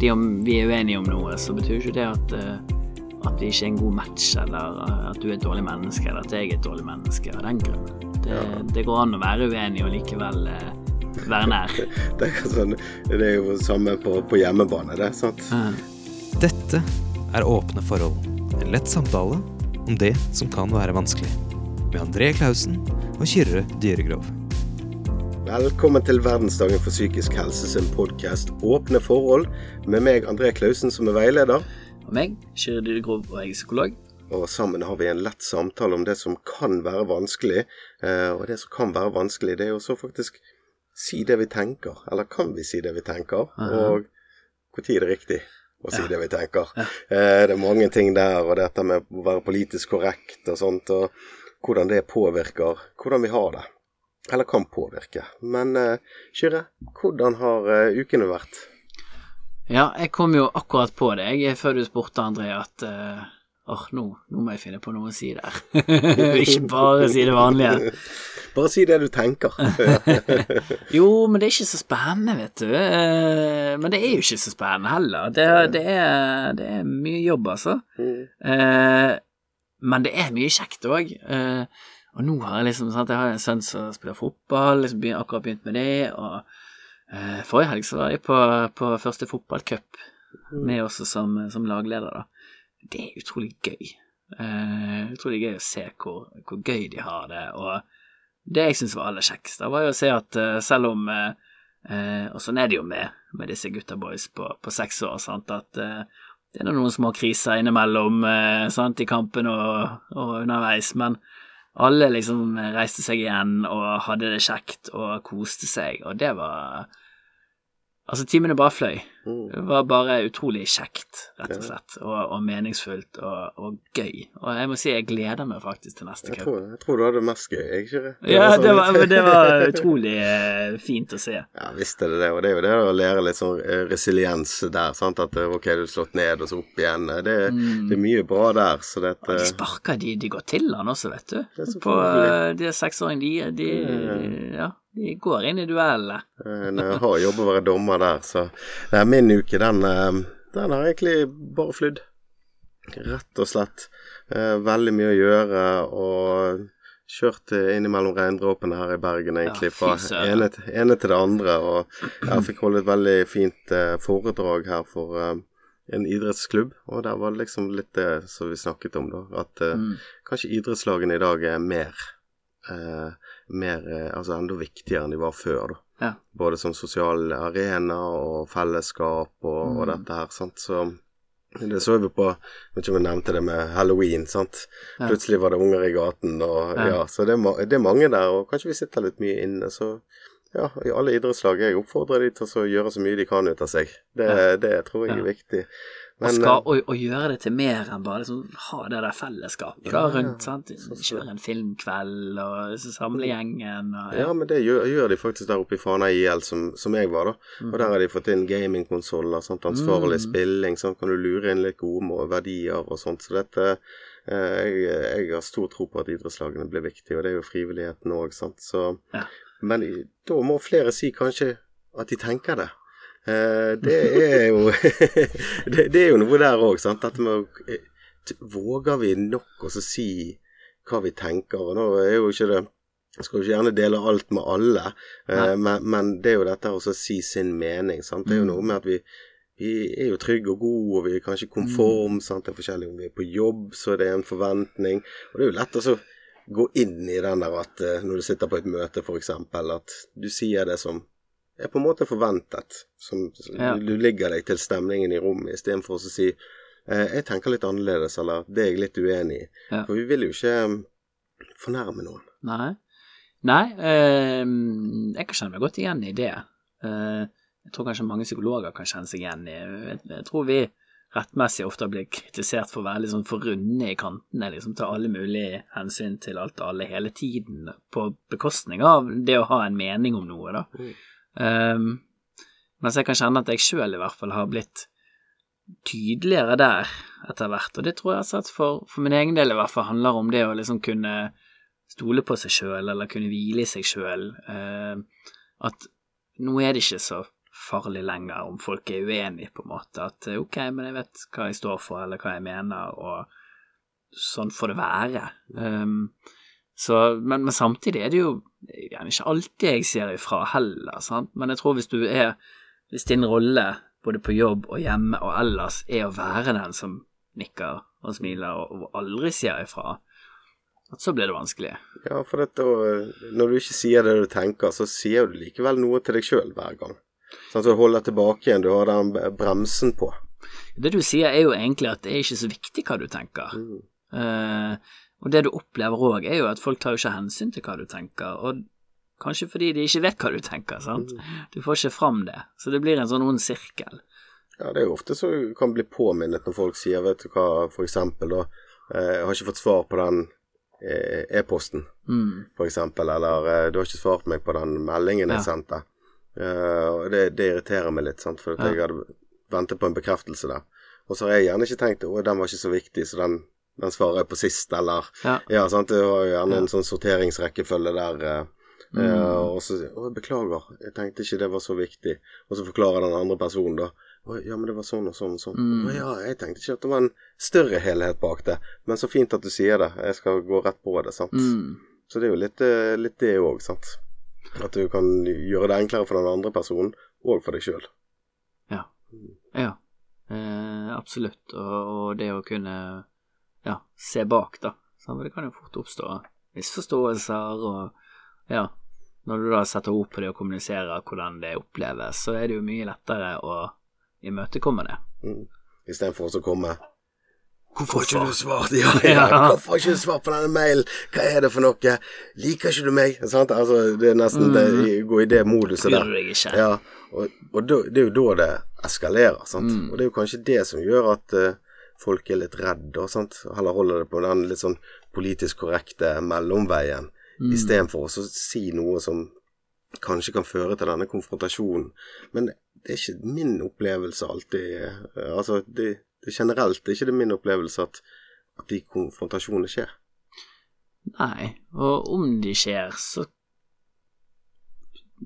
fordi om vi er uenige om noe, så betyr ikke det at, eh, at vi ikke er en god match, eller at du er et dårlig menneske, eller at jeg er et dårlig menneske av den grunn. Det, det går an å være uenig og likevel eh, være nær. Det er, sånn, det er jo samme på, på hjemmebane, det. sant? Ja. Dette er Åpne forhold. En lett samtale om det som kan være vanskelig. Med André Klausen og Kyrre Dyregrov. Velkommen til verdensdagen for psykisk helse sin podkast Åpne forhold, med meg André Klausen som er veileder. Og meg, Kyrre Dyregrov, og jeg er psykolog. Og sammen har vi en lett samtale om det som kan være vanskelig. Eh, og det som kan være vanskelig, det er jo så faktisk si det vi tenker. Eller kan vi si det vi tenker? Aha. Og når er det riktig å si Ja. det vi tenker? Ja. Eh, det er mange ting der, og dette med å være politisk korrekt og sånt, og hvordan det påvirker hvordan vi har det. Eller kan påvirke. Men uh, Kyrre, hvordan har uh, ukene vært? Ja, jeg kom jo akkurat på deg før du spurte André at uh, Åh, nå, nå må jeg finne på noe å si der. ikke bare si det vanlige. Bare si det du tenker. Jo, men det er ikke så spennende, vet du. Uh, Men det er jo ikke så spennende heller. Det, det, er, det er mye jobb, altså. Uh, Men det er mye kjekt òg. Og nå har jeg liksom sant, Jeg har en sønn som spiller fotball, liksom begyn- akkurat begynt med det. Og eh, forrige helg så var jeg på, på første fotballcup med også som, som lagleder, da. Det er utrolig gøy. Eh, utrolig gøy å se hvor, hvor gøy de har det. Og det jeg syns var aller kjekkest, da, var jo å se at eh, selv om eh, eh, Og sånn er det jo med, med disse gutta boys på, på seks år, sant, at eh, det er noen små kriser innimellom sant, i kampen og, og underveis, men alle liksom reiste seg igjen og hadde det kjekt og koste seg, og det var Altså, timene bare fløy. Mm. Det var bare utrolig kjekt, rett og slett, og, og meningsfullt og, og gøy. Og jeg må si jeg gleder meg faktisk til neste cup. Jeg, jeg tror du hadde mest gøy, jeg, Kyrre. Ja, sånn det var, det var utrolig eh, fint å se. Ja, visst er det det. Og det er jo det å lære litt sånn eh, resiliens der. sant? At eh, ok, du har slått ned, og så opp igjen. Det, Det, det er mye bra der. Så dette de sparker, de, de går til han også, vet du. Det er så På de seksåringene, de, de, ja, de går inn i duellene. En har hard jobb å være dommer der, så Nei, min uke, den, eh, den har egentlig bare flydd. Rett og slett. Eh, Veldig mye å gjøre, og kjørt eh, innimellom regndråpene her i Bergen, egentlig. Fra ene, ene til det andre. Og jeg fikk holde et veldig fint eh, foredrag her for eh, en idrettsklubb, og der var det liksom litt det som vi snakket om, da. At eh, Mm. kanskje idrettslagene i dag er mer eh, mer, eh, altså enda viktigere enn de var før. da. Ja. Både som sosial arena og fellesskap og, og Mm. dette her. sant? Så det så vi på Jeg vet ikke om jeg nevnte det med halloween. sant? Ja. Plutselig var det unger i gaten. og Ja. ja, Så det er, det er mange der, og kanskje vi sitter litt mye inne. Så ja, i alle idrettslag jeg oppfordrer de til å gjøre så mye de kan ut av seg. Det, det tror jeg er viktig. Og, skal, eh, og, og gjøre det til mer enn bare liksom, ha det der fellesskapet Ja, rundt. ja. sant? Kjøre en filmkveld og samle gjengen og Ja, men det gjør, gjør de faktisk der oppe i Fana IL, som, som jeg var, da. Og der har de fått inn gamingkonsoller, ansvarlig Mm. spilling, sånn kan du lure inn litt gode verdier og sånt. Så dette eh, jeg, jeg har stor tro på at idrettslagene blir viktige, og det er jo frivilligheten òg, sant. Så Ja. Men da må flere si kanskje at de tenker det. Eh, det er jo det, det er jo noe der òg, sant. Dette med eh, Våger vi nok å si hva vi tenker? Og nå er jo ikke det jeg skal jo ikke gjerne dele alt med alle, eh, men, men det er jo dette å si sin mening. Sant? Det er jo Mm. noe med at vi, vi er jo trygge og gode, og vi er kanskje konform. Mm. Sant? Det er forskjellig om vi er på jobb, så er det en forventning. Og det er jo lett å så gå inn i den der at når du sitter på et møte, f.eks., at du sier det som er på en måte forventet. Som, Ja. du, du ligger deg til stemningen i rommet, istedenfor å si eh, 'Jeg tenker litt annerledes', eller 'Det er jeg litt uenig i'. Ja. For vi vil jo ikke um, fornærme noen. Nei. Nei, eh, jeg kan kjenne meg godt igjen i det. Eh, jeg tror kanskje mange psykologer kan kjenne seg igjen i Jeg, jeg tror vi rettmessig ofte blir kritisert for å være litt sånn for runde i kantene, liksom ta alle mulige hensyn til alt og alle hele tiden, på bekostning av det å ha en mening om noe, da. Um, mens jeg kan kjenne at jeg sjøl i hvert fall har blitt tydeligere der etter hvert, og det tror jeg at for, for min egen del i hvert fall handler om det å liksom kunne stole på seg sjøl, eller kunne hvile i seg sjøl. uh, at nå er det ikke så farlig lenger om folk er uenige, på en måte. At eh, ok, men jeg vet hva jeg står for, eller hva jeg mener, og sånn får det være. Um, så, men, men, samtidig er det jo gjerne ikke alltid jeg sier ifra heller, sant. Men jeg tror hvis du er Hvis din rolle både på jobb og hjemme og ellers er å være den som nikker og smiler og, og aldri sier ifra, at så blir det vanskelig. Ja, for dette, når du ikke sier det du tenker, så sier du likevel noe til deg sjøl hver gang. Sånn at du holder tilbake igjen, du har den bremsen på. Det du sier er jo egentlig at det er ikke så viktig hva du tenker. Mm. Uh, og det du opplever òg, er jo at folk tar jo ikke hensyn til hva du tenker, og kanskje fordi de ikke vet hva du tenker, sant. Mm. Du får ikke fram det, så det blir en sånn ond sirkel. Ja, det er jo ofte så du kan bli påminnet når folk sier, vet du hva, for eksempel da, eh, jeg har ikke fått svar på den Eh, e-posten, mm. eksempel, eller eh, 'du har ikke svart meg på den meldingen jeg ja. sendte'. Uh, og det, det, irriterer meg litt, sant, for ja. jeg hadde ventet på en bekreftelse der. Og så har jeg gjerne ikke tenkt at den var ikke så viktig, så den, den svarer jeg på sist', eller Ja, ja sant, det var gjerne en sånn sorteringsrekkefølge der. Uh, mm. og så 'Å, beklager, jeg tenkte ikke det var så viktig', og så forklarer den andre personen da ja, men det var sånn og sånn og sånn. Mm. Å ja, jeg tenkte ikke at det var en større helhet bak det. Men så fint at du sier det. Jeg skal gå rett på det, sant. Mm. Så det er jo litt, eh, litt det òg, sant. At du kan gjøre det enklere for den andre personen, og for deg sjøl. Ja. Ja. Eh, absolutt. Og, og, det å kunne ja, se bak, da. Sånn, det kan jo fort oppstå misforståelser og ja. Når du da setter ord på det og kommuniserer hvordan det oppleves, så er det jo mye lettere å imøtekomme det. Mm. Istedenfor å komme Hvorfor har ikke du svart? Ja, ja, hvorfor har ikke du svart på denne mailen? Hva er det for noe? Liker ikke du meg? Sant? Altså, det er nesten mm. det, gå i det moduset der. Jeg ikke. Ja, og, og det, det er jo da det eskalerer, sant. Mm. Og det er jo kanskje det som gjør at uh, folk er litt redde, sant. Heller holder det på den litt sånn politisk korrekte mellomveien, mm. istedenfor å si noe som kanskje kan føre til denne konfrontasjonen. Men det er ikke min opplevelse alltid eh, Altså, det, det generelt det er ikke det min opplevelse at, at de konfrontasjonene skjer. Nei, og om de skjer, så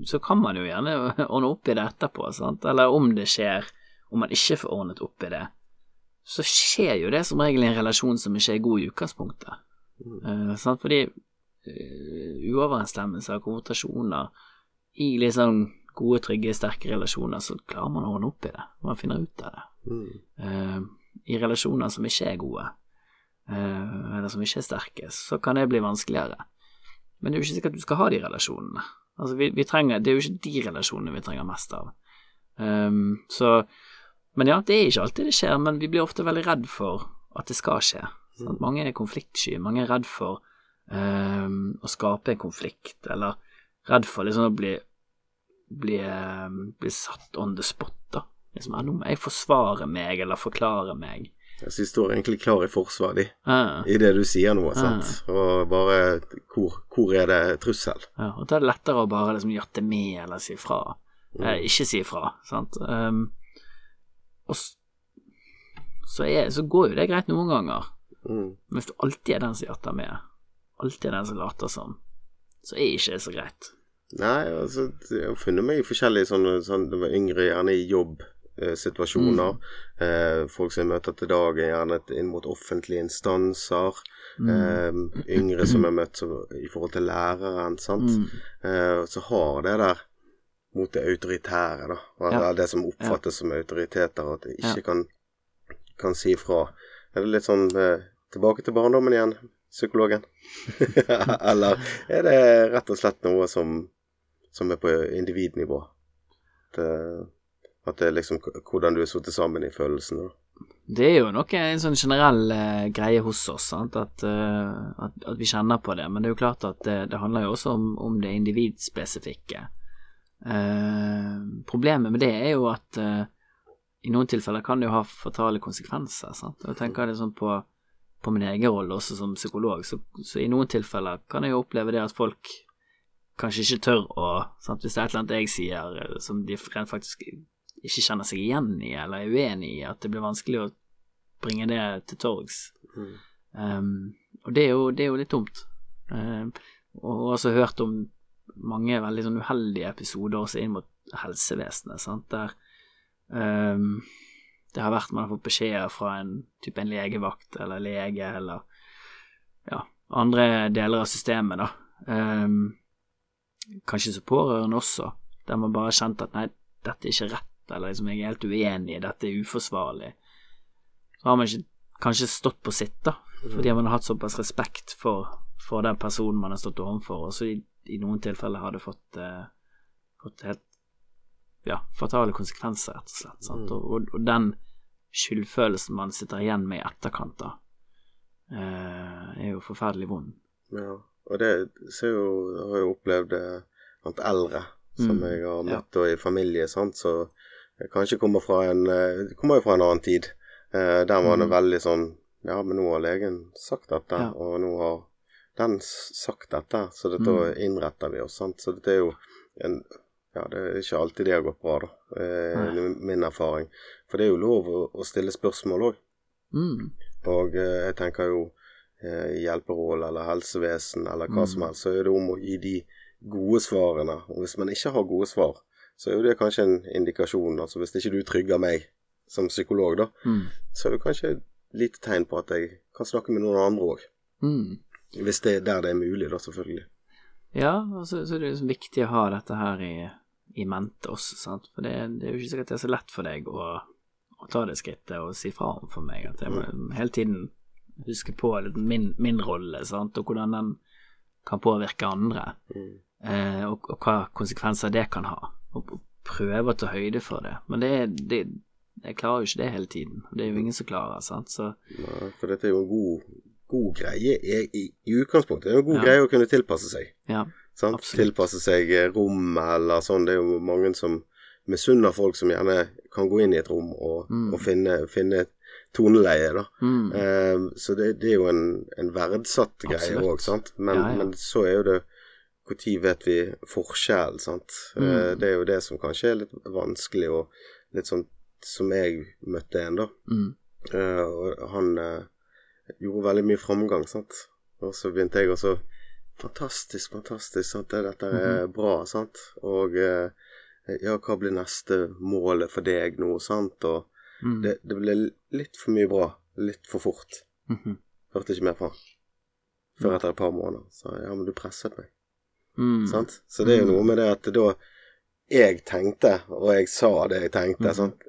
så kan man jo gjerne ordne opp i det etterpå, sant, eller om det skjer, om man ikke får ordnet opp i det, så skjer jo det som regel i en relasjon som ikke er god i utgangspunktet. Mm. Uh? Fordi uh, uoverensstemmelser, konfrontasjoner i liksom gode, trygge, sterke relasjoner, så klarer man å ordne opp i det. Man finner ut av det. Mm. Uh, I relasjoner som ikke er gode, eller som ikke er sterke, så kan det bli vanskeligere. Men det er jo ikke sikkert du skal ha de relasjonene. Altså, vi, vi trenger, det er jo ikke de relasjonene vi trenger mest av. Um, så Men ja, det er ikke alltid det skjer, men vi blir ofte veldig redd for at det skal skje. Mm. Mange er konfliktsky, mange er redd for um, å skape en konflikt, eller redd for liksom å bli bli, eh, bli satt on the spot, da. Liksom, nå må jeg forsvare meg eller forklare meg. Jeg synes du står egentlig klar i forsvar, de, ja. i det du sier nå, sant. Ja. Og bare hvor, hvor, er det trussel? Ja, og da er det lettere å bare liksom jatte med eller si fra. Mm. Eh, ikke si fra, sant. Um, og så, er, så, går jo det greit noen ganger. Mm. Men hvis du alltid er den som jatter med, alltid er den som later som, så er ikke det så greit. Nei, altså Jeg har funnet meg i forskjellige sånne, Det var yngre, gjerne i jobbsituasjoner. Mm. Eh, folk som jeg møter til dag, er gjerne inn mot offentlige instanser. Mm. Eh, yngre som jeg møtt i forhold til læreren, sant. Mm. Eh, så har det der mot det autoritære, da. Ja. Det som oppfattes ja. som autoriteter, at jeg ikke kan, kan si ifra. Er det litt sånn eh, tilbake til barndommen igjen? Psykologen? Eller er det rett og slett noe som som er på individnivå. Det, at det er liksom hvordan du er satt sammen i følelsene. Det er jo noe en sånn generell eh, greie hos oss, at, uh, at, at, vi kjenner på det. Men det er jo klart at det, det handler jo også om, om det individspesifikke. Uh, problemet med det er jo at i noen tilfeller kan det jo ha fatale konsekvenser. Sant? Og jeg tenker det sånn på, på min egen rolle også som psykolog, så, så, i noen tilfeller kan jeg jo oppleve det at folk kanskje ikke tør å sant? Hvis det er et eller annet jeg sier eh, som de rent faktisk ikke kjenner seg igjen i, eller er uenig i, at det blir vanskelig å bringe det til torgs. Mm. Um, og det er, jo, det er, jo, litt dumt. Um, og også hørt om mange veldig sånn uheldige episoder også inn mot helsevesenet, sant, der um, det har vært man har fått beskjeder fra en type en legevakt eller lege eller ja, andre deler av systemet, da. Um, kanskje som pårørende også, der man bare har kjent at nei, dette er ikke rett, eller liksom jeg er helt uenig, dette er uforsvarlig. Så har man ikke kanskje stått på sitt, da, fordi man har hatt såpass respekt for, for den personen man har stått overfor, og så i, i noen tilfeller har det fått, eh, fått helt ja, fatale konsekvenser, rett og slett. Sant? Og, og, og den skyldfølelsen man sitter igjen med i etterkant, da, eh, er jo forferdelig vond. Ja, og det så er jo, jeg har jo opplevd blant eldre som Mm, jeg har ja. møtt og i familie, sant, så jeg kanskje kommer fra en eh, kommer jo fra en annen tid. Eh, der var det Mm. veldig sånn Ja, men nå har legen sagt dette, Ja. og nå har den sagt dette, så dette Mm. innretter vi oss, sant. Så dette er jo en Ja, det er ikke alltid det har gått bra, da. Eh, min erfaring. For det er jo lov å, å stille spørsmål òg. Mm. Og eh, jeg tenker jo eh, hjelperåd eller helsevesen eller hva Mm. som helst, så er det om å gi de gode svarene. Og hvis man ikke har gode svar, så er jo det kanskje en indikasjon. Altså hvis ikke du trygger meg som psykolog, da, Mm. så er det kanskje et lite tegn på at jeg kan snakke med noen andre òg. Mm. Hvis det er der det er mulig, da, selvfølgelig. Ja, og så, så er det liksom viktig å ha dette her i, i mente også, sant. For det, det er jo ikke sikkert det er så lett for deg å, å ta det skrittet og si fra om for meg. At jeg må hele tiden huske på min, min rolle, sant, og hvordan den kan påvirke andre. Mm. Eh, og, og hva konsekvenser det kan ha. Og, og prøve å ta høyde for det. Men det, det, jeg klarer jo ikke det hele tiden. Det er jo ingen som klarer, sant. Så Nei, for dette er jo en god, god greie i, i, i utgangspunktet. Det er en god Ja. greie å kunne tilpasse seg. ja. Tilpasse seg eh, rom eller sånn. Det er jo mange som misunner folk som gjerne kan gå inn i et rom og, Mm. og finne, finne toneleie, da. Mm. Eh, så det, det er jo en, en verdsatt greie òg, sant. Men, Ja, men så er jo det Når vet vi forskjellen, sant. Eh, Mm. det er jo det som kanskje er litt vanskelig, og litt sånn som jeg møtte en, da. Mm. Eh, og han eh, gjorde veldig mye framgang, sant. Og så begynte jeg også Fantastisk, fantastisk, sant. Dette er bra, sant. Og eh, ja, hva blir neste målet for deg nå, sant. Og Mm. det, det ble litt for mye bra, litt for fort. Mhm. Hørte ikke mer fra før etter et par måneder. Så ja, men du presset meg, Mm. sant. Så det er jo noe med det at da jeg tenkte, og jeg sa det jeg tenkte, Mhm. sant.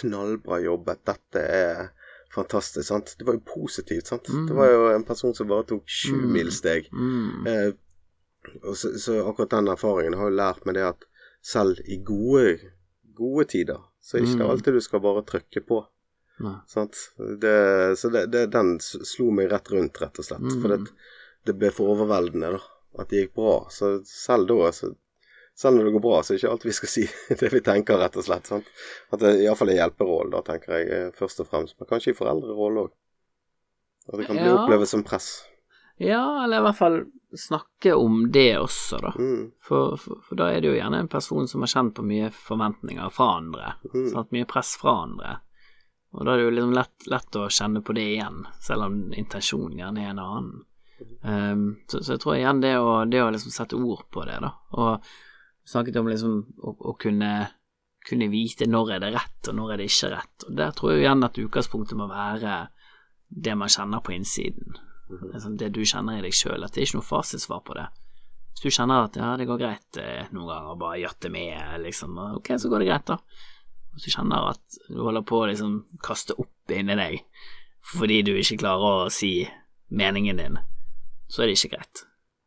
Knallbra jobbet, dette er fantastisk, sant. Det var jo positivt, sant. Mm. Det var jo en person som bare tok sjumilssteg. Milsteg. Mm. Eh, så, så akkurat den erfaringen har jo lært meg det at selv i gode, gode tider, så er ikke det Mm. alltid du skal bare trykke på. Sant? Det, så det, det, den slo meg rett rundt, rett og slett. Mm. For det, det ble for overveldende, da. At det gikk bra. Så selv da, så, selv når det går bra, så er det ikke alt vi skal si det vi tenker, rett og slett. Sant? At det iallfall er hjelperollen, da, tenker jeg eh, først og fremst. Men kanskje i foreldrerollen òg. At det kan bli Ja. opplevd som press. Ja, eller i hvert fall snakke om det også, da. Mm. For, for, for da er det jo gjerne en person som har kjent på mye forventninger fra andre. Mm. Sant? Mye press fra andre. Og da er det jo liksom lett, lett å kjenne på det igjen, selv om intensjonen gjerne er en annen. Um, så, så jeg tror igjen det å, det å liksom sette ord på det, da, og snakket om liksom å, å kunne, kunne vite når er det rett, og når er det ikke rett. Og Der tror jeg igjen at utgangspunktet må være det man kjenner på innsiden. Det, er sånn, det du kjenner i deg sjøl, at det er ikke noe fasitsvar på det. Hvis du kjenner at ja, det går greit eh, noen ganger bare jatte med, liksom, ok, så går det greit, da. Hvis du kjenner at du holder på å liksom kaste opp inni deg fordi du ikke klarer å si meningen din, så er det ikke greit.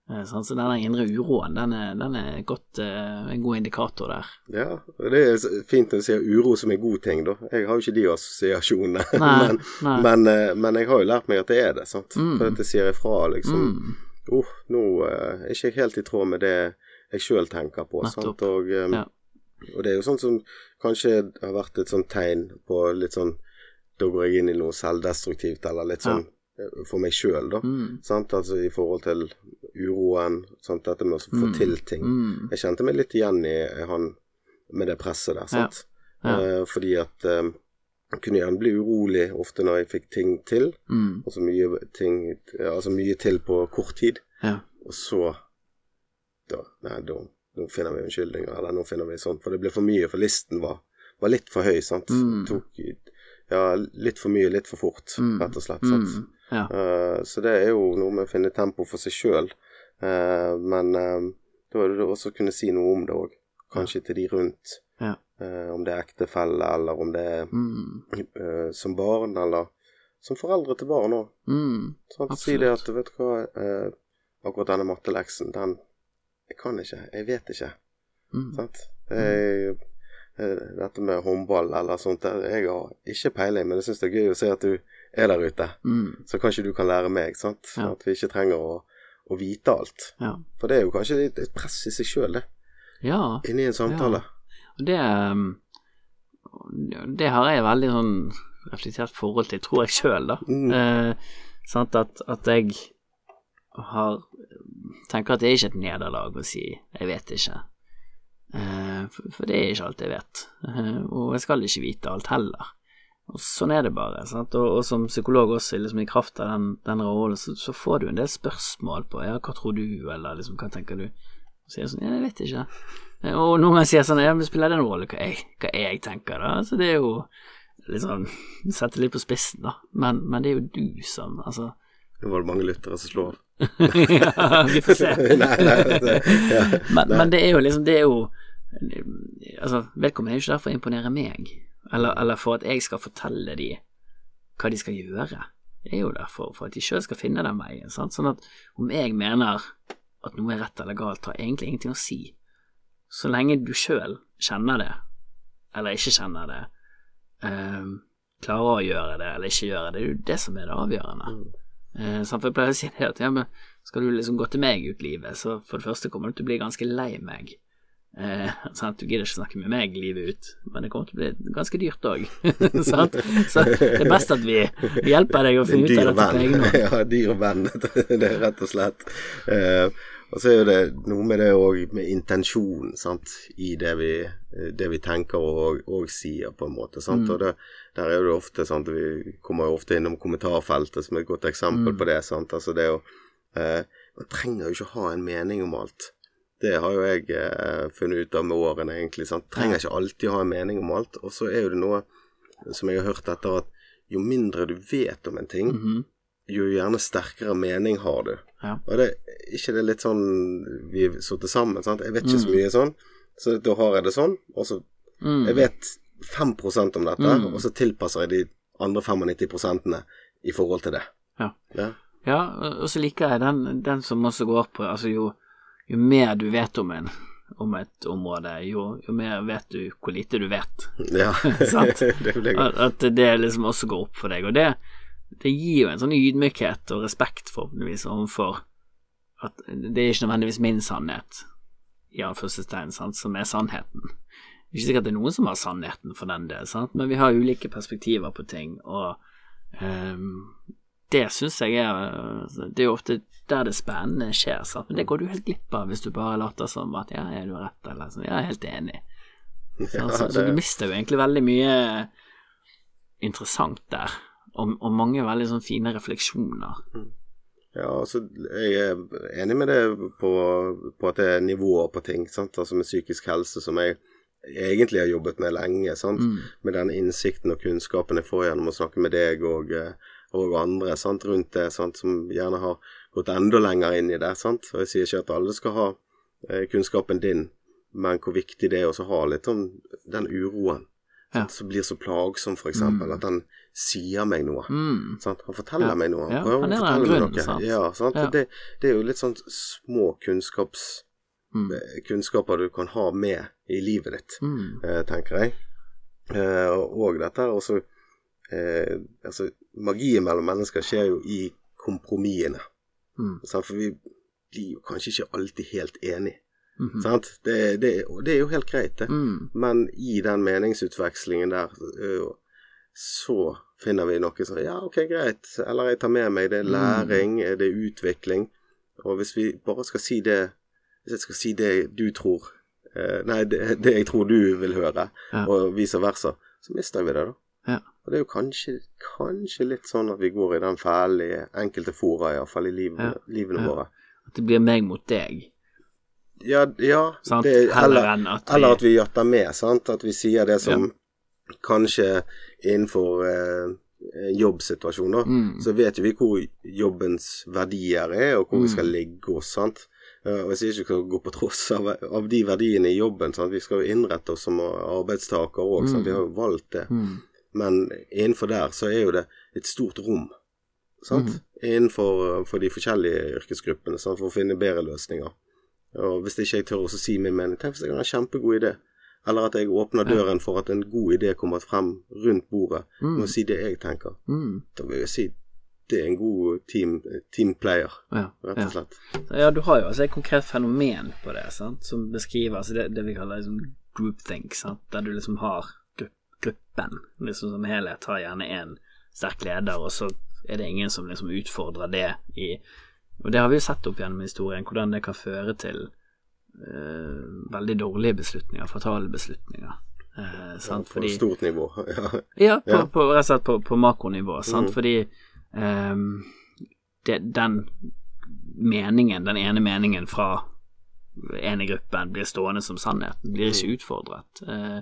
Eh. Så denne indre uroen, den er, den er godt, eh, en god indikator der. Ja, og det er fint når du sier uro som en god ting, da. Jeg har jo ikke de assosiasjonene. Men, men, eh, men jeg har jo lært meg at det er det, sant. Mm. For at jeg sier ifra, liksom. Mm. oh, nå er ikke jeg helt i tråd med det jeg sjøl tenker på. Sant? Og, Ja. og det er jo sånn som kanskje har vært et sånt tegn på litt sånn Da går jeg inn i noe selvdestruktivt, eller litt sånn ja. for meg sjøl, da. Mm. Sant? Altså i forhold til uroen, sant? dette med å få Mm. til ting. Mm. Jeg kjente meg litt igjen i han med det presset der, sant. Ja. Ja. fordi at eh, jeg kunne gjerne bli urolig ofte når jeg fikk ting til, Mm. altså mye ting Altså mye til på kort tid. Ja. Og så da, nei, da, nå finner vi unnskyldninger, eller nå finner vi sånn, for det ble for mye, for listen var, var litt for høy, sant. Mm. Tok ja, litt for mye, litt for fort, Mm. rett og slett. Sant? Mm. Ja. Uh, så det er jo noe med å finne tempo for seg sjøl, men eh, da er det også å kunne si noe om det òg, kanskje til de rundt. Ja. Eh, om det er ektefelle, eller om det er Mm. eh, som barn, eller som foreldre til barn òg. Mm. Si det at, vet du hva, eh, akkurat denne matteleksen, den Jeg kan ikke. Jeg vet ikke. Mm. Sant? Jeg, er, eh, dette med håndball eller sånt, jeg har ikke peiling, men jeg syns det er gøy å se at du er der ute. Mm. Så kanskje du kan lære meg, sant. Ja. At vi ikke trenger å, å vite alt. Ja. For det er jo kanskje litt et press i seg sjøl, det. ja. Inni en samtale. Og det um, Det har jeg veldig sånn reflektert forhold til, tror jeg sjøl, da. Mm. Eh, sant at, at jeg har Tenker at det er ikke et nederlag å si 'jeg vet ikke'. Eh, for, for det er ikke alt jeg vet. Eh, og jeg skal ikke vite alt heller. Og sånn er det bare. Og, og som psykolog også, liksom i kraft av den, den rollen, så, så får du en del spørsmål på 'ja, hva tror du', eller liksom 'hva tenker du'? Og så er jeg sånn 'ja, jeg vet ikke'. Og noen ganger sier jeg sånn 'ja, men spiller det noen rolle hva jeg, hva jeg tenker', da? Så det er jo liksom sånn Sette litt på spissen, da. Men, men det er jo du som Altså Nå var det mange lyttere som slår ja, vi får se. nei, nei, det, ja. Men, Nei. men det er jo liksom Det er jo Altså, vedkommende er jo ikke der for å imponere meg, eller, eller for at jeg skal fortelle dem hva de skal gjøre. Det er jo derfor, for, at de sjøl skal finne den veien. Sant? Sånn at om jeg mener at noe er rett eller galt, har egentlig ingenting å si. Så lenge du sjøl kjenner det, eller ikke kjenner det, eh, klarer å gjøre det eller ikke gjøre det, det er jo det som er det avgjørende. Eh, sant? for jeg pleier å si det at ja, men skal du liksom gå til meg ut livet, så for det første kommer du til å bli ganske lei meg. Eh, sant? Du gidder ikke snakke med meg livet ut, men det kommer til å bli ganske dyrt òg. så det er best at vi hjelper deg å finne ut av dette på egen hånd. ja, dyr venn. det er rett og slett. Eh, og så er jo det noe med det òg med intensjon sant? i det vi, det vi tenker og, og sier, på en måte. Sant? Mm. Og det, der er det ofte sant? Vi kommer jo ofte innom kommentarfeltet som et godt eksempel Mm. på det. Sant? Altså det å eh, Man trenger jo ikke ha en mening om alt. Det har jo jeg eh, funnet ut av med årene, egentlig. Sant? Trenger ikke alltid ha en mening om alt. Og så er jo det noe som jeg har hørt etter, at jo mindre du vet om en ting, Mhm. jo gjerne sterkere mening har du. Ja. Og det ikke det litt sånn vi har sittet sammen, sant. Jeg vet ikke så Mm. mye sånn, så da har jeg det sånn. Og så Mm. Jeg vet 5% om dette, Mm. og så tilpasser jeg de andre 95% i forhold til det. Ja. Ja. Ja, og så liker jeg den, den som også går på Altså, jo, jo mer du vet om en om et område, jo, jo mer vet du hvor lite du vet. ja. Sant. det blir godt. At, det liksom også går opp for deg. Og det, det gir jo en sånn ydmykhet og respekt, forhåpentligvis, overfor at det er ikke nødvendigvis min sannhet, i anførselstegn, som er sannheten. Det er ikke sikkert det er noen som har sannheten for den del, sant, men vi har ulike perspektiver på ting, og ehm, det syns jeg er Det er jo ofte der det spennende skjer, sant, men det går du helt glipp av hvis du bare later som at ja, er du rett, eller sånn, ja, jeg er helt enig. Ja, Så, så det- du mister jo egentlig veldig mye interessant der, og, og mange veldig sånn fine refleksjoner. Ja, altså, jeg er enig med det på, på at det er nivåer på ting, sant? altså med psykisk helse, som jeg egentlig har jobbet med lenge, sant? Mm. med den innsikten og kunnskapen jeg får gjennom å snakke med deg og, eh, og andre sant? rundt det, sant? som gjerne har gått enda lenger inn i det. Sant? Og jeg sier ikke at alle skal ha eh, kunnskapen din, men hvor viktig det er å ha litt om den uroen Ja. som blir så plagsom, for eksempel, at den sier meg noe. Mm. Sant? Han forteller Ja. meg noe. Ja, Han prøver han er å der av meg noe. sant? Ja, sant? Ja. Det, det er jo litt sånn små kunnskaps, Mm. kunnskaper du kan ha med i livet ditt, Mm. eh, tenker jeg. Eh, og dette er også eh, Altså, magien mellom mennesker skjer jo i kompromissene. Mm. For vi blir jo kanskje ikke alltid helt enige. Mhm. Sant? Det, det, og det er jo helt greit, det. Mm. Men i den meningsutvekslingen der, så finner vi noe som Ja, ok, greit. Eller jeg tar med meg det er læring, er det utvikling. Og hvis vi bare skal si det Hvis jeg skal si det du tror eh, Nei, det, det jeg tror du vil høre, Ja. og vice versa, så mister vi det, da. Ja. Og det er jo kanskje, kanskje litt sånn at vi går i den fellen i enkelte fora, iallfall i livet, Ja. livene Ja. våre. At det blir meg mot deg. Ja, ja det, eller, at vi- eller at vi jatter med, sant. At vi sier det som kanskje innenfor eh, jobbsituasjoner, Mm. så vet jo vi hvor jobbens verdier er, og hvor vi skal ligge oss, sant. Og jeg sier ikke vi skal gå på tross av, av de verdiene i jobben, sant. Vi skal jo innrette oss som arbeidstaker òg, mm. Vi har jo valgt det. Mm. Men innenfor der så er jo det et stort rom, sant. Innenfor for de forskjellige yrkesgruppene, sant? for å finne bedre løsninger. Og hvis ikke jeg tør å si min mening, tenk hvis jeg har en kjempegod idé. Eller at jeg åpner døren for at en god idé kommer frem rundt bordet, med å si det jeg tenker. Mm. Da vil jeg si det er en god team, teamplayer, Ja, rett og slett. Ja, du har jo altså et konkret fenomen på det, sant? som beskriver altså det, det vi kaller liksom groupthink, sant? der du liksom har gruppen liksom som helhet, har gjerne en sterk leder, og så er det ingen som liksom utfordrer det i Og det har vi jo sett opp gjennom historien, hvordan det kan føre til uh, veldig dårlige beslutninger, fatale beslutninger. Uh, sant? På Fordi stort nivå. Ja. ja, på, Ja. på, rett og slett på, på makronivå, sant? Mm. Fordi um, det, den meningen, den ene meningen fra ene gruppen blir stående som sannheten, blir ikke utfordret, Uh,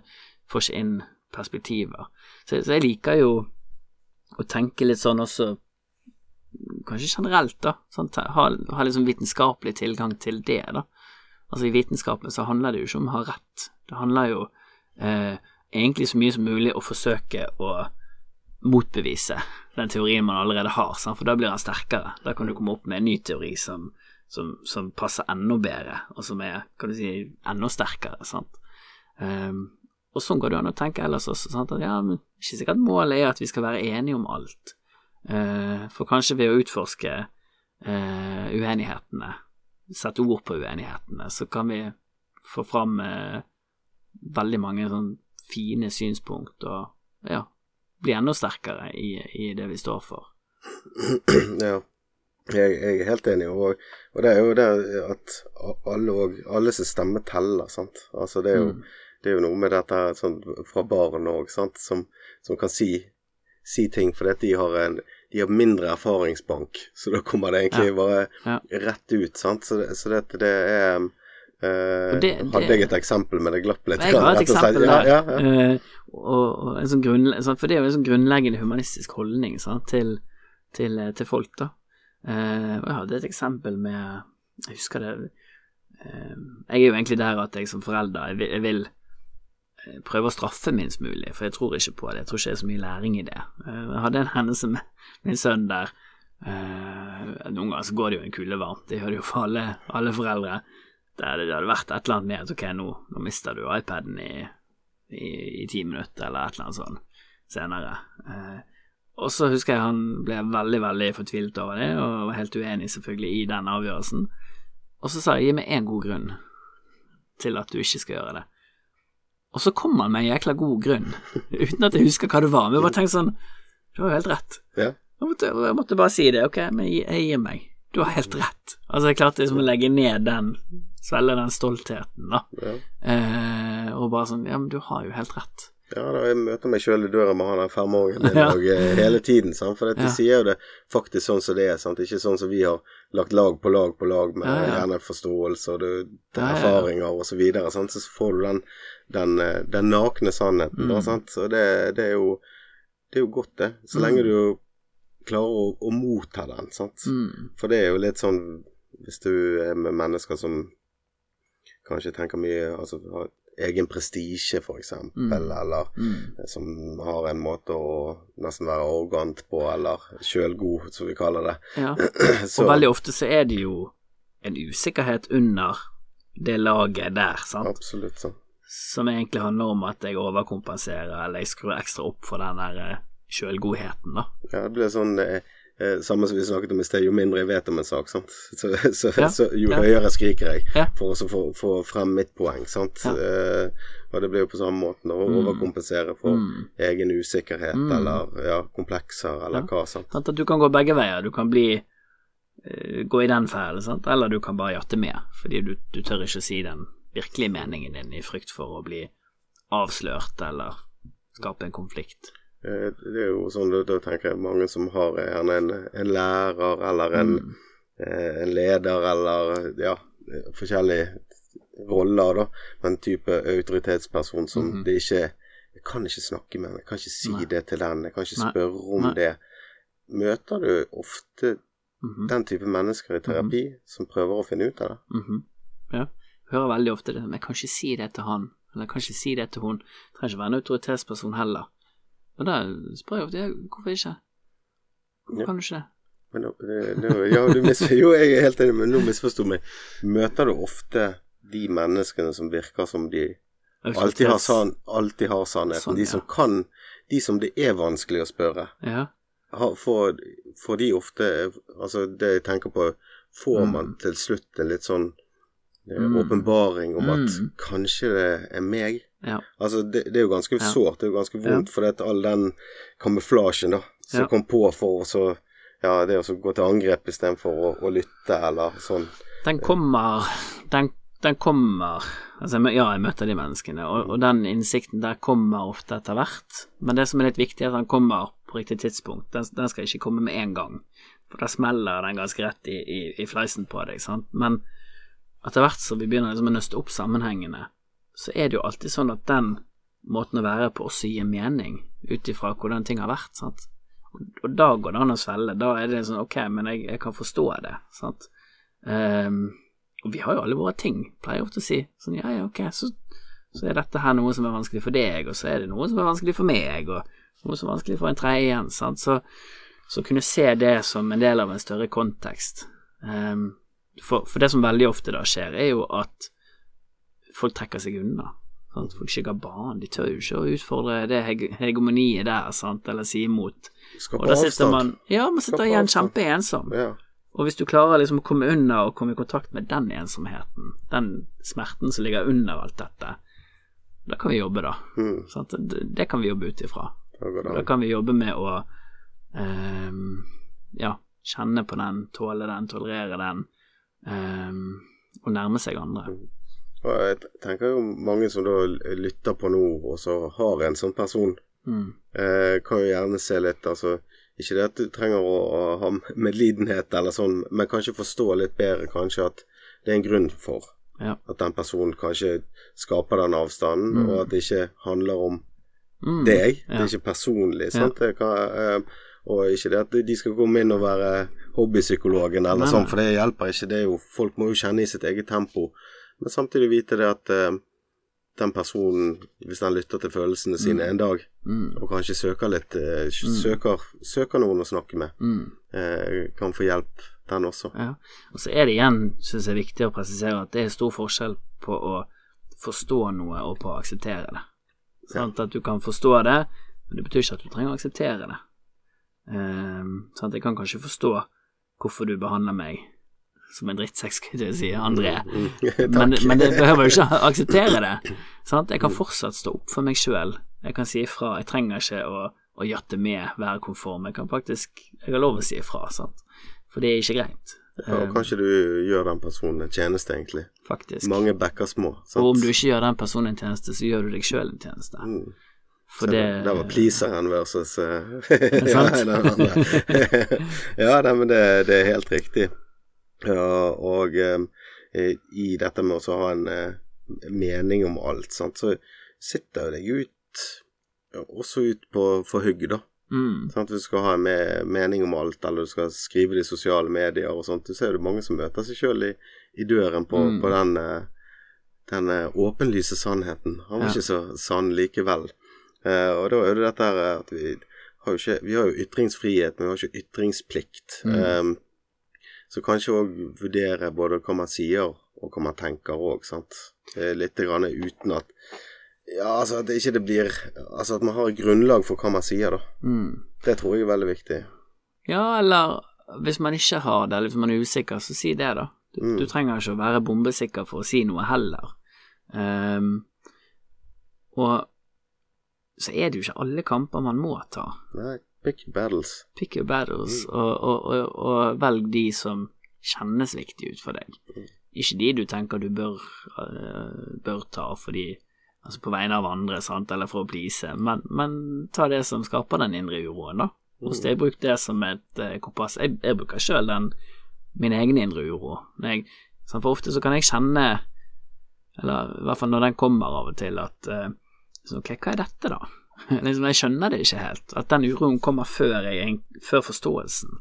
får ikke inn perspektiver. Så, så jeg liker jo å tenke litt sånn også, kanskje generelt, da, Sånn, Ha, ha liksom vitenskapelig tilgang til det, da. Altså I vitenskapen så handler det jo ikke om å ha rett, det handler jo eh, egentlig så mye som mulig å forsøke å motbevise den teorien man allerede har, sant? for da blir den sterkere. Da kan du komme opp med en ny teori som, som, som passer enda bedre, og som er kan du si, enda sterkere. Sant? Ehm, og sånn går det an å tenke ellers også. Sant? At, ja, men ikke sikkert målet er at vi skal være enige om alt. Eh, for kanskje ved å utforske eh, uenighetene, sette ord på uenighetene, så kan vi få fram eh, veldig mange sånn fine synspunkt og ja, bli enda sterkere i, i det vi står for. ja. Jeg, jeg er helt enig, og, og det er jo det at alle, alle som stemme teller, sant. Altså det er jo, det er jo noe med dette sånn, fra barn òg, som, som kan si, si ting fordi de har en de har mindre erfaringsbank, så da kommer det egentlig Ja. bare Ja. rett ut, sant. Så det, så det, det er eh, Og det- Hadde det- jeg et eksempel, men det glapp litt. Jeg har et eksempel der. Ja, ja, ja. eh, og, og sånn for det er jo en sånn grunnleggende humanistisk holdning sant, til, til, eh, til folk, da. Og jeg hadde et eksempel med Jeg husker det Jeg er jo egentlig der at jeg som forelder jeg vil, jeg vil prøve å straffe minst mulig, for jeg tror ikke på det. Jeg tror ikke det er så mye læring i det. Eh, Jeg hadde en hendelse med min sønn der eh, Noen ganger så går det jo en kule varmt, det gjør det jo for alle, alle foreldre. Der det hadde vært et eller annet med at ok, nå, nå mister du iPaden i, i, i ti minutter, eller et eller annet sånn senere. Eh, og så husker jeg han ble veldig, veldig fortvilet over det, og var helt uenig selvfølgelig i den avgjørelsen. Og så sa jeg gi meg én god grunn til at du ikke skal gjøre det. Og så kom han med en jækla god grunn, uten at jeg husker hva det var. Men jeg bare tenkte sånn Du har jo helt rett. Ja. Jeg måtte, jeg måtte bare si det. Ok, men jeg, gir meg. Du har helt rett. Altså, jeg klarte liksom å legge ned den, svelge den stoltheten, da. Ja. Eh, og bare sånn Ja, men du har jo helt rett. Ja, da jeg møter meg sjøl i døra med han der femåringen min Ja. og, eh, hele tiden. Sant? For de Ja. sier jo det faktisk sånn som det er. Sant? Ikke sånn som vi har lagt lag på lag på lag med Ja, gjerne forståelse og det, det erfaringer og så videre. Sant? Så får du den, den, eh, den nakne sannheten. Da, Mm. sant? Så det, det, er jo, det er jo godt, det. Så lenge Mm. du klarer å, å motta den. Sant? Mm. For det er jo litt sånn Hvis du er med mennesker som kanskje tenker mye Altså egen prestisje, eksempel, Mm. eller Mm. som har en måte å nesten være arrogant på, eller sjølgod, som vi kaller det. Ja. Og veldig ofte så er det jo en usikkerhet under det laget der, sant, Absolutt sånn. som egentlig handler om at jeg overkompenserer, eller jeg skrur ekstra opp for den der eh, sjølgodheten, da. Ja, det blir sånn eh, eh, Samme som vi snakket om i sted, jo mindre jeg vet om en sak, sant. Så, så, Ja, så jo ja. høyere skriker jeg Ja. for å få, få frem mitt poeng, sant. Eh, og det blir jo på samme måten å Mm. overkompensere for Mm. egen usikkerhet, Mm. eller ja, komplekser, eller hva. Sant? At du kan gå begge veier. Du kan bli uh, gå i den feilen, eller du kan bare jatte med, fordi du, du tør ikke si den virkelige meningen din i frykt for å bli avslørt eller skape en konflikt. Eh, Det er jo sånn, da, tenker jeg mange som har gjerne en, en lærer eller en, Mm. eh, en leder eller ja, forskjellige roller, da. Men type autoritetsperson som Mhm. det ikke Jeg kan ikke snakke med jeg kan ikke si Nei. det til den, jeg kan ikke Nei. spørre om Nei. det. Møter du ofte Mhm. den type mennesker i terapi som prøver å finne ut av det? -hmm. Ja. Hører veldig ofte det, men jeg kan ikke si det til han, eller jeg kan ikke si det til hun. Jeg trenger ikke være en autoritetsperson heller. Og da spør jeg ofte ja, hvorfor ikke? Hvorfor kan du ikke det? Men det- nå- ja, du jo, jeg er helt enig, men nå misforsto meg. Møter du ofte de menneskene som virker som de alltid har, san, alltid har sannheten? Sånn, De ja. som kan De som det er vanskelig å spørre. Ja. Får, får de ofte Altså, det jeg tenker på Får Mm. man til slutt en litt sånn eh, Mm. åpenbaring om at Mm. kanskje det er meg? Ja. Altså, det, det er jo ganske Ja. sårt, det er jo ganske vondt, for det all den kamuflasjen da, som kom på for å så Ja, det å gå til angrep istedenfor å, å lytte, eller sånn. Den kommer Den, den kommer Altså, ja, jeg møter de menneskene, og, og den innsikten der kommer ofte etter hvert. Men det som er litt viktig, er at den kommer på riktig tidspunkt. Den, den skal ikke komme med en gang, for da smeller den ganske rett i, i, i fleisen på deg, sant. Men etter hvert som vi begynner liksom å nøste opp sammenhengene, så er det jo alltid sånn at den måten å være på også gir mening, ut ifra hvordan ting har vært, sant. Og, da går det an å svelge. Da er det sånn ok, men jeg, jeg kan forstå det, sant. Um, og vi har jo alle våre ting, pleier jeg ofte å si. Sånn ja, ja, ok, så, så er dette her noe som er vanskelig for deg, og så er det noe som er vanskelig for meg, og noe som er vanskelig for en tredje igjen, sant. Så, så kunne se det som en del av en større kontekst. Um, for, for det som veldig ofte da skjer, er jo at folk trekker seg unna. Sant? Folk ikke har barn, De tør jo ikke å utfordre det hegemoniet der, sant, eller si imot. Skape avstand. man Ja, man sitter Skape igjen kjempeensom. Ja. Og hvis du klarer liksom å komme unna og komme i kontakt med den ensomheten, den smerten som ligger under alt dette, da kan vi jobbe, da. Mm, Sant? Det, kan vi jobbe ut ifra. da kan vi jobbe med å ehm, ja, kjenne på den, tåle den, tolerere den, ehm, og nærme seg andre. Og jeg tenker jo mange som da lytter på nå, og så har en sånn person, Mm. eh, kan jo gjerne se litt, altså Ikke det at du trenger å, å ha medlidenhet eller sånn, men kanskje forstå litt bedre kanskje at det er en grunn for Ja. at den personen kanskje skaper den avstanden, Mm. og at det ikke handler om Mm. deg. Det er ikke personlig. sant? Det kan, eh, og ikke det at de skal komme inn og være hobbypsykologen eller Nei, sånn, for det hjelper ikke. Det jo, folk må jo kjenne i sitt eget tempo. Men samtidig vite det at eh, den personen, hvis den lytter til følelsene sine en dag, Mm. og kanskje søker litt eh, søker, søker noen å snakke med, Mm. eh, kan få hjelp, den også. Ja. Og så er det igjen, syns jeg, viktig å presisere at det er stor forskjell på å forstå noe og på å akseptere det. Sant? At du kan forstå det, men det betyr ikke at du trenger å akseptere det. Um, at Jeg kan kanskje forstå hvorfor du behandler meg som en drittsekk, skulle jeg si, André. Mm. Men, men det behøver jo ikke akseptere det. Sant? Jeg kan fortsatt stå opp for meg sjøl. Jeg kan si ifra. Jeg trenger ikke å, å jatte med, være konform. Jeg kan faktisk Jeg har lov å si ifra, sant. For det er ikke greit, Ja, og kanskje du gjør den personen en tjeneste, egentlig. faktisk. Mange backer små. sant? Og om du ikke gjør den personen en tjeneste, så gjør du deg sjøl en tjeneste. Mm. For det, det var pleaseren versus uh, ja, ja, nei, men det, det er helt riktig. Og eh, i dette med å ha en eh, mening om alt, sant, så sitter jo deg ut også ut på for hugg, da. mm, Sant? Du skal ha en me mening om alt, eller du skal skrive det i sosiale medier og sånt. Du ser jo mange som møter seg sjøl i, i døren på, Mm. på den, eh, den åpenlyse sannheten. Han var Ja. ikke så sann likevel. Eh, og da er det dette her at vi har jo ikke Vi har jo ytringsfrihet, men vi har ikke ytringsplikt. Mm. Eh, så kanskje òg vurdere både hva man sier og hva man tenker òg, sant. Litt grann uten at Ja, altså at det ikke det blir Altså at man har grunnlag for hva man sier, da. mm. Det tror jeg er veldig viktig. Ja, eller hvis man ikke har det, eller hvis man er usikker, så si det, da. Du, Mm. du trenger ikke å være bombesikker for å si noe heller. Um, og så er det jo ikke alle kamper man må ta. Nei, pick battles. Pick your battles, og, og, og, og velg de som kjennes viktige ut for deg. Ikke de du tenker du bør, øh, bør ta fordi Altså på vegne av andre, sant, eller for å please, men, men ta det som skaper den indre uroen, da. Hos deg, jeg bruk det som et eh, kompass. Jeg, jeg bruker sjøl den min egen indre uro. Jeg, for ofte så kan jeg kjenne Eller i hvert fall når den kommer av og til, at eh, så, Ok, hva er dette, da? liksom, jeg skjønner det ikke helt. At den uroen kommer før, jeg, før forståelsen.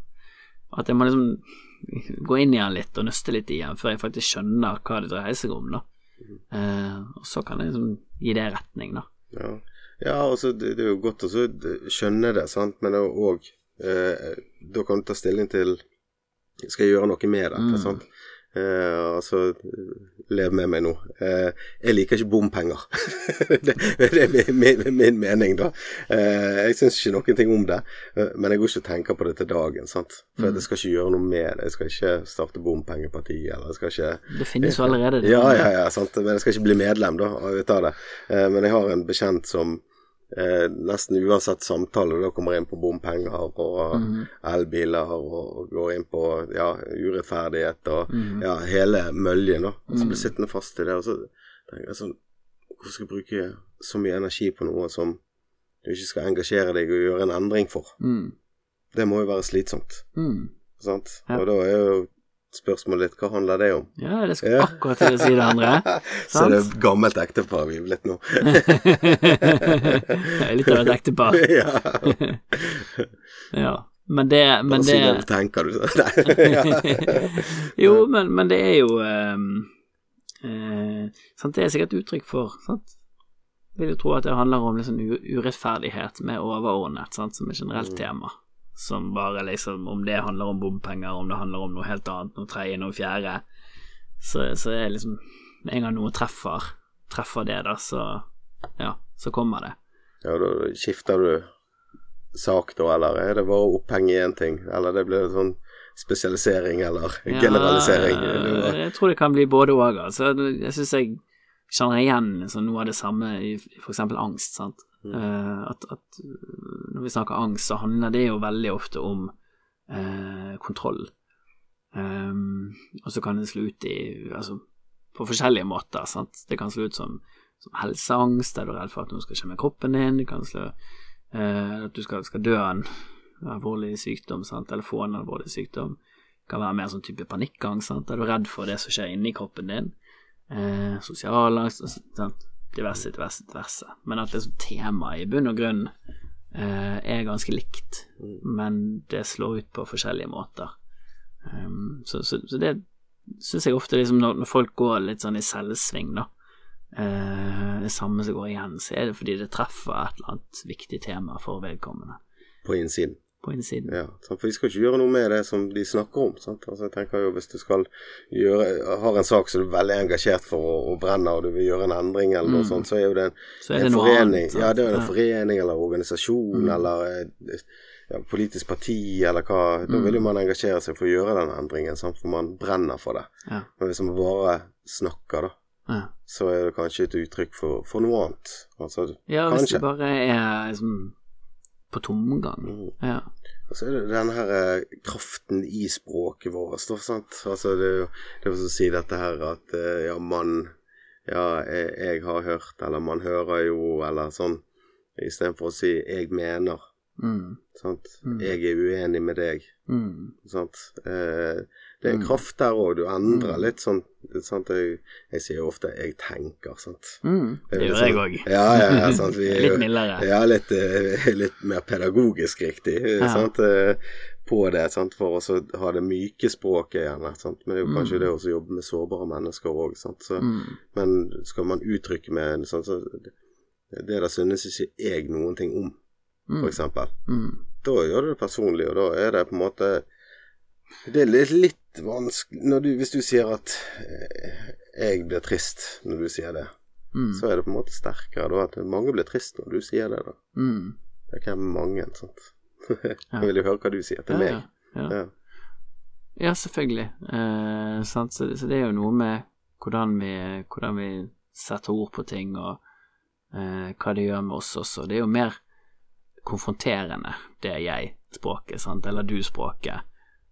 At jeg må liksom gå inn i den litt og nøste litt i den før jeg faktisk skjønner hva det dreier seg om, da. Eh, og så kan jeg liksom gi det retning, da. Ja, ja altså det, det er jo godt å skjønne det, sant, men òg eh, Da kan du ta stilling til Skal jeg gjøre noe med dette, Mm. sant. Eh, altså Lev med meg nå. Eh, jeg liker ikke bompenger. det, det er min, min, mening, da. Eh, jeg syns ikke noen ting om det, men jeg går ikke og tenker på det til dagen. sant? For Mm. jeg skal ikke gjøre noe med det. Jeg skal ikke starte bompengeparti, eller jeg skal ikke Det finnes jo allerede. det. ja, ja, ja, sant. Men jeg skal ikke bli medlem, da, av det. Eh, men jeg har en bekjent som eh, nesten uansett samtale da kommer inn på bompenger og mm. elbiler og, går inn på ja, urettferdighet og mm. ja, hele møljen, da. Og så Mhm. blir jeg sittende fast i det. Og så tenker jeg sånn Hvorfor skal jeg bruke så mye energi på noe som du ikke skal engasjere deg og gjøre en endring for? Mm. Det må jo være slitsomt, Mm. sant? Ja. Og da er jo spørsmålet ditt hva handler det om? Ja, det skal akkurat til å si det, André. Så det er et gammelt ektepar vi er blitt nå. Litt av et ektepar. ja. Ja. Men det, men Bare si det det du tenker, du. Jo, men, men det er jo ehm, eh, sant, Det er sikkert uttrykk for sant? Vil jo tro at det handler om liksom urettferdighet med overordnet, sant, som et generelt Mm. tema. Som bare liksom Om det handler om bompenger, om det handler om noe helt annet, noe tredje, noe fjerde, så, så er liksom Med en gang noe treffer, treffer det, da, så Ja, så kommer det. ja, da skifter du sak, da, eller er det bare oppheng i én ting? Eller det blir sånn spesialisering eller Ja, generalisering? Ja, var- jeg tror det kan bli både òg. Altså, jeg syns jeg kjenner igjen så noe av det samme i f.eks. angst. Sant? Mm. Eh, at, at uh, når vi snakker angst, så handler det jo veldig ofte om eh, kontroll. Um, og så kan det slå ut i Altså på forskjellige måter. Sant? Det kan slå ut som, som helseangst, der du er redd for at noe skal skje med kroppen din. Det kan slå eh, at du skal, skal dø av en alvorlig sykdom, sant? eller få en alvorlig sykdom. Det kan være mer sånn type panikkangst, sant? der du er redd for det som skjer inni kroppen din. Eh, sosial angst, altså, sant? Diverse, diverse, diverse. Men at liksom temaet i bunn og grunn eh, er ganske likt, men det slår ut på forskjellige måter. Um, så, så, så det syns jeg ofte liksom når, når folk går litt sånn i selvsving, da, eh, det samme som går igjen, så er det fordi det treffer et eller annet viktig tema for vedkommende På innsiden. På innsiden. Ja, for de skal ikke gjøre noe med det som de snakker om. Sant? Altså, jeg tenker jo Hvis du skal gjøre har en sak som du er veldig engasjert for og, og brenner, og du vil gjøre en endring eller noe Mm. sånt, så er jo det en, det en forening. annet. ja, det er en Ja. forening eller organisasjon Mm. eller eh, ja, politisk parti eller hva. Da Mm. vil jo man engasjere seg for å gjøre den endringen, sant? for man brenner for det. Ja. Men hvis man bare snakker, da, Ja. så er det kanskje et uttrykk for, for noe annet. Altså, ja, hvis Kanskje. det bare er liksom på tomgang. mm. Ja. Og så er det den her eh, kraften i språket vårt, sant. Altså det er jo det er jo som å si dette her at eh, ja, man Ja, jeg, jeg har hørt, eller man hører jo, eller sånn. Istedenfor å si 'jeg mener'. Mm. Sant? Mm. 'Jeg er uenig med deg'. Mm. Sant? Eh, det er Mm. kraft der òg. Du endrer Mm. litt sånn sant? Jeg, jeg sier jo ofte 'jeg tenker', sant. Mm. Det gjør litt jeg sånn- òg. Ja, ja, ja, sant. Vi Litt mildere. ja, litt, eh, litt mer pedagogisk riktig Ja. sant? eh, på det, sant? for å ha det myke språket gjerne. Sant? Men det er jo kanskje Mm. det å jobbe med sårbare mennesker òg. Så, Mm. Men skal man uttrykke med en sånn så Det der synes ikke jeg noen ting om, f.eks. for eksempel. Mm. Da gjør du det personlig, og da er det på en måte Det er litt, litt vanskelig du, Hvis du sier at eh, jeg blir trist når du sier det, Mm. så er det på en måte sterkere da at mange blir trist når du sier det. da Mm. det er ikke mange, sant. Ja. Jeg vil jo høre hva du sier til Ja, meg. ja, ja. Ja. Ja, selvfølgelig. Eh, sant? Så, så det er jo noe med hvordan vi, hvordan vi setter ord på ting, og eh, hva det gjør med oss også. Det er jo mer konfronterende, det jeg-språket, sant, eller du-språket,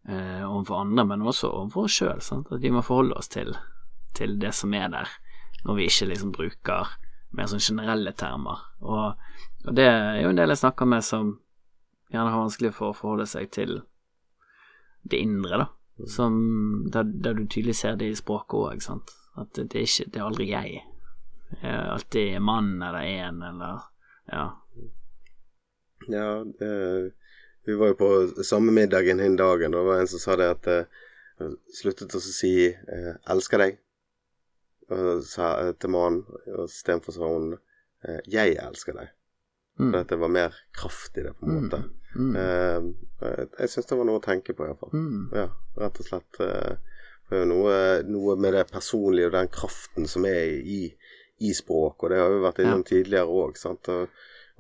eh, overfor andre, men også overfor oss sjøl. At vi må forholde oss til, til det som er der, når vi ikke liksom bruker mer sånn generelle termer. Og, og det er jo en del jeg snakker med som gjerne har vanskelig for å forholde seg til det indre, da. Som, der, der du tydelig ser det i språket òg, sant. At det, det er ikke Det er aldri jeg. Det er alltid mann eller en eller Ja. Ja, eh, vi var jo på samme middagen den dagen, og det var en som sa det at uh, sluttet å si uh, 'elsker deg' og sa uh, til mannen, og istedenfor sa hun uh, 'jeg elsker deg'. Mm. Det var mer kraft i det, på en måte. Mm. Uh, jeg syns det var noe å tenke på, iallfall. Mm. Ja, rett og slett. Det er jo noe, noe med det personlige og den kraften som er i, i språk, og det har vi vært innom tidligere òg, sant. Og,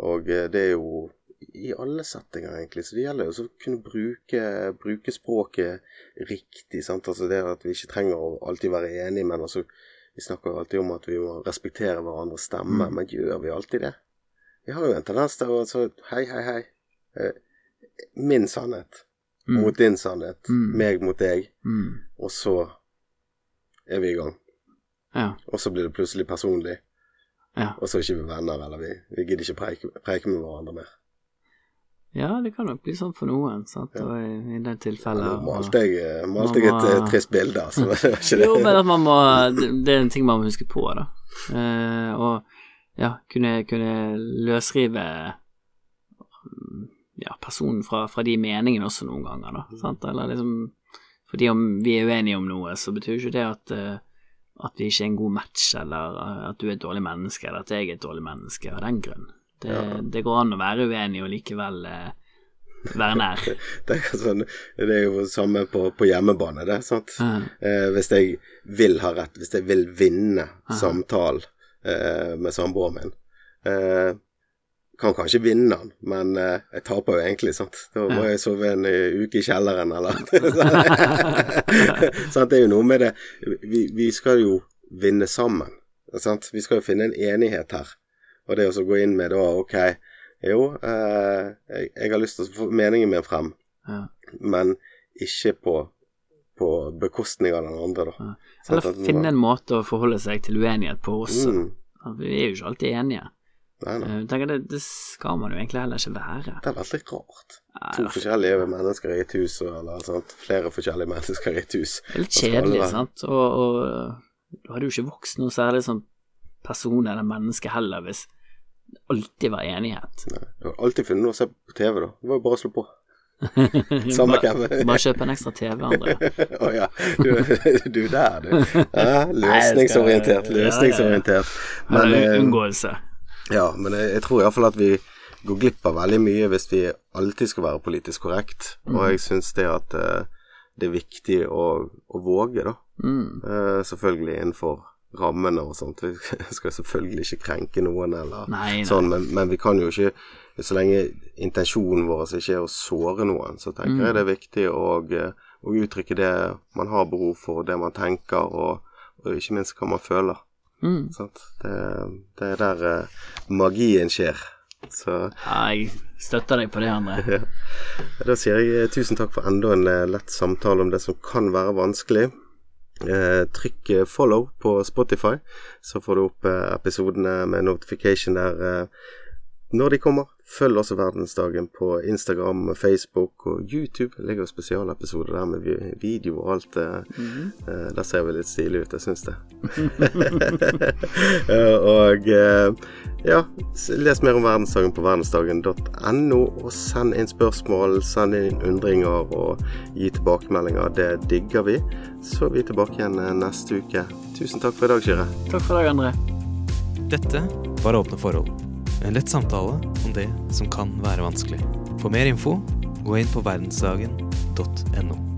og det er jo i alle settinger, egentlig. Så det gjelder jo å kunne bruke, bruke språket riktig. sant? Altså det at vi ikke trenger å alltid være enige, men altså Vi snakker alltid om at vi må respektere hverandres stemme, Mm. men gjør vi alltid det? Vi har jo en tendens til å altså Hei, hei, hei. Eh, Min sannhet Mm. mot din sannhet. Mm. Meg mot deg. Mm. Og så er vi i gang. Ja. Og så blir det plutselig personlig. Ja. Og så er vi ikke venner, eller vi, vi gidder ikke preike, preike med hverandre mer. Ja, det kan nok bli sånn for noen, sant. Ja. Og i, i det Ja, tilfellet Nå malte jeg, eh, malte jeg et må- eh, trist bilde, altså. det var ikke det. Jo, men at man må Det er en ting man må huske på, da. Eh, og ja, kunne, kunne løsrive mm, ja, personen fra, fra de meningene også noen ganger, da. Sant? Eller liksom Fordi om vi er uenige om noe, så betyr ikke det at eh, at vi ikke er en god match, eller at du er et dårlig menneske, eller at jeg er et dårlig menneske av den grunn. Det, Ja. det går an å være uenig og likevel eh, være nær. Det er, sånn, det er jo samme på, på hjemmebane, det. sant? Ja. Eh, hvis jeg vil ha rett, hvis jeg vil vinne samtalen eh, med samboeren min eh, Kan kanskje vinne den, men eh, jeg taper jo egentlig, sant. Da må jeg sove en eh, uke i kjelleren, eller sant? Det er jo noe med det Vi, vi skal jo vinne sammen, sant. Vi skal jo finne en enighet her. Og det å gå inn med da OK, jo, eh, jeg, jeg har lyst til å få meningen min frem, Ja. men ikke på, på bekostning av den andre, da. Ja. Eller sånn finne en måte å forholde seg til uenighet på også. Mm. Vi er jo ikke alltid enige. Nei, nei. Eh, tenker det, det skal man jo egentlig heller ikke være. Det er veldig rart. Nei, To er forskjellige mennesker i et hus, og- eller sant? flere forskjellige mennesker i et hus. Det er litt kjedelig, sant. Og, og du hadde jo ikke vokst noe særlig som person eller menneske heller hvis det alltid var enighet. Nei. Jeg har alltid funnet noe å se på TV, da. Det var jo bare å slå på. Samme hvem. bare kjøp en ekstra TV, André. Å ja. Du, du der, du. Ja, løsningsorientert. Løsningsorientert. Men, eh, unngåelse. Ja, men jeg, jeg tror iallfall at vi går glipp av veldig mye hvis vi alltid skal være politisk korrekt. Og jeg syns det at eh, det er viktig å, å våge, da. Mm. Uh, selvfølgelig innenfor rammene og sånt. Vi skal selvfølgelig ikke krenke noen eller Nei, nei. sånn, men, men vi kan jo ikke Så lenge intensjonen vår ikke er å såre noen, så tenker Mm. jeg det er viktig å, eh, å uttrykke det man har behov for, det man tenker, og, og ikke minst hva man føler. Mm. Det, det er der eh, magien skjer. Så Ja, jeg støtter deg på det, André. da sier jeg eh, tusen takk for enda en eh, lett samtale om det som kan være vanskelig. Eh, trykk eh, follow på Spotify, så får du opp eh, episodene med notification der eh, når de kommer. Følg også Verdensdagen på Instagram, Facebook og YouTube. Det ligger spesialepisoder der med video og alt. Eh, eh, der ser vi litt stilige ut, jeg syns det. Eh, og ja, les mer om verdensdagen på verdensdagen.no, og send inn spørsmål, send inn undringer og gi tilbakemeldinger. Det digger vi. Så er vi tilbake igjen neste uke. Tusen takk for i dag, Kyrre. Takk for i dag, André. Dette var Åpne forhold. En lett samtale om det som kan være vanskelig. For mer info, gå inn på verdensdagen.no.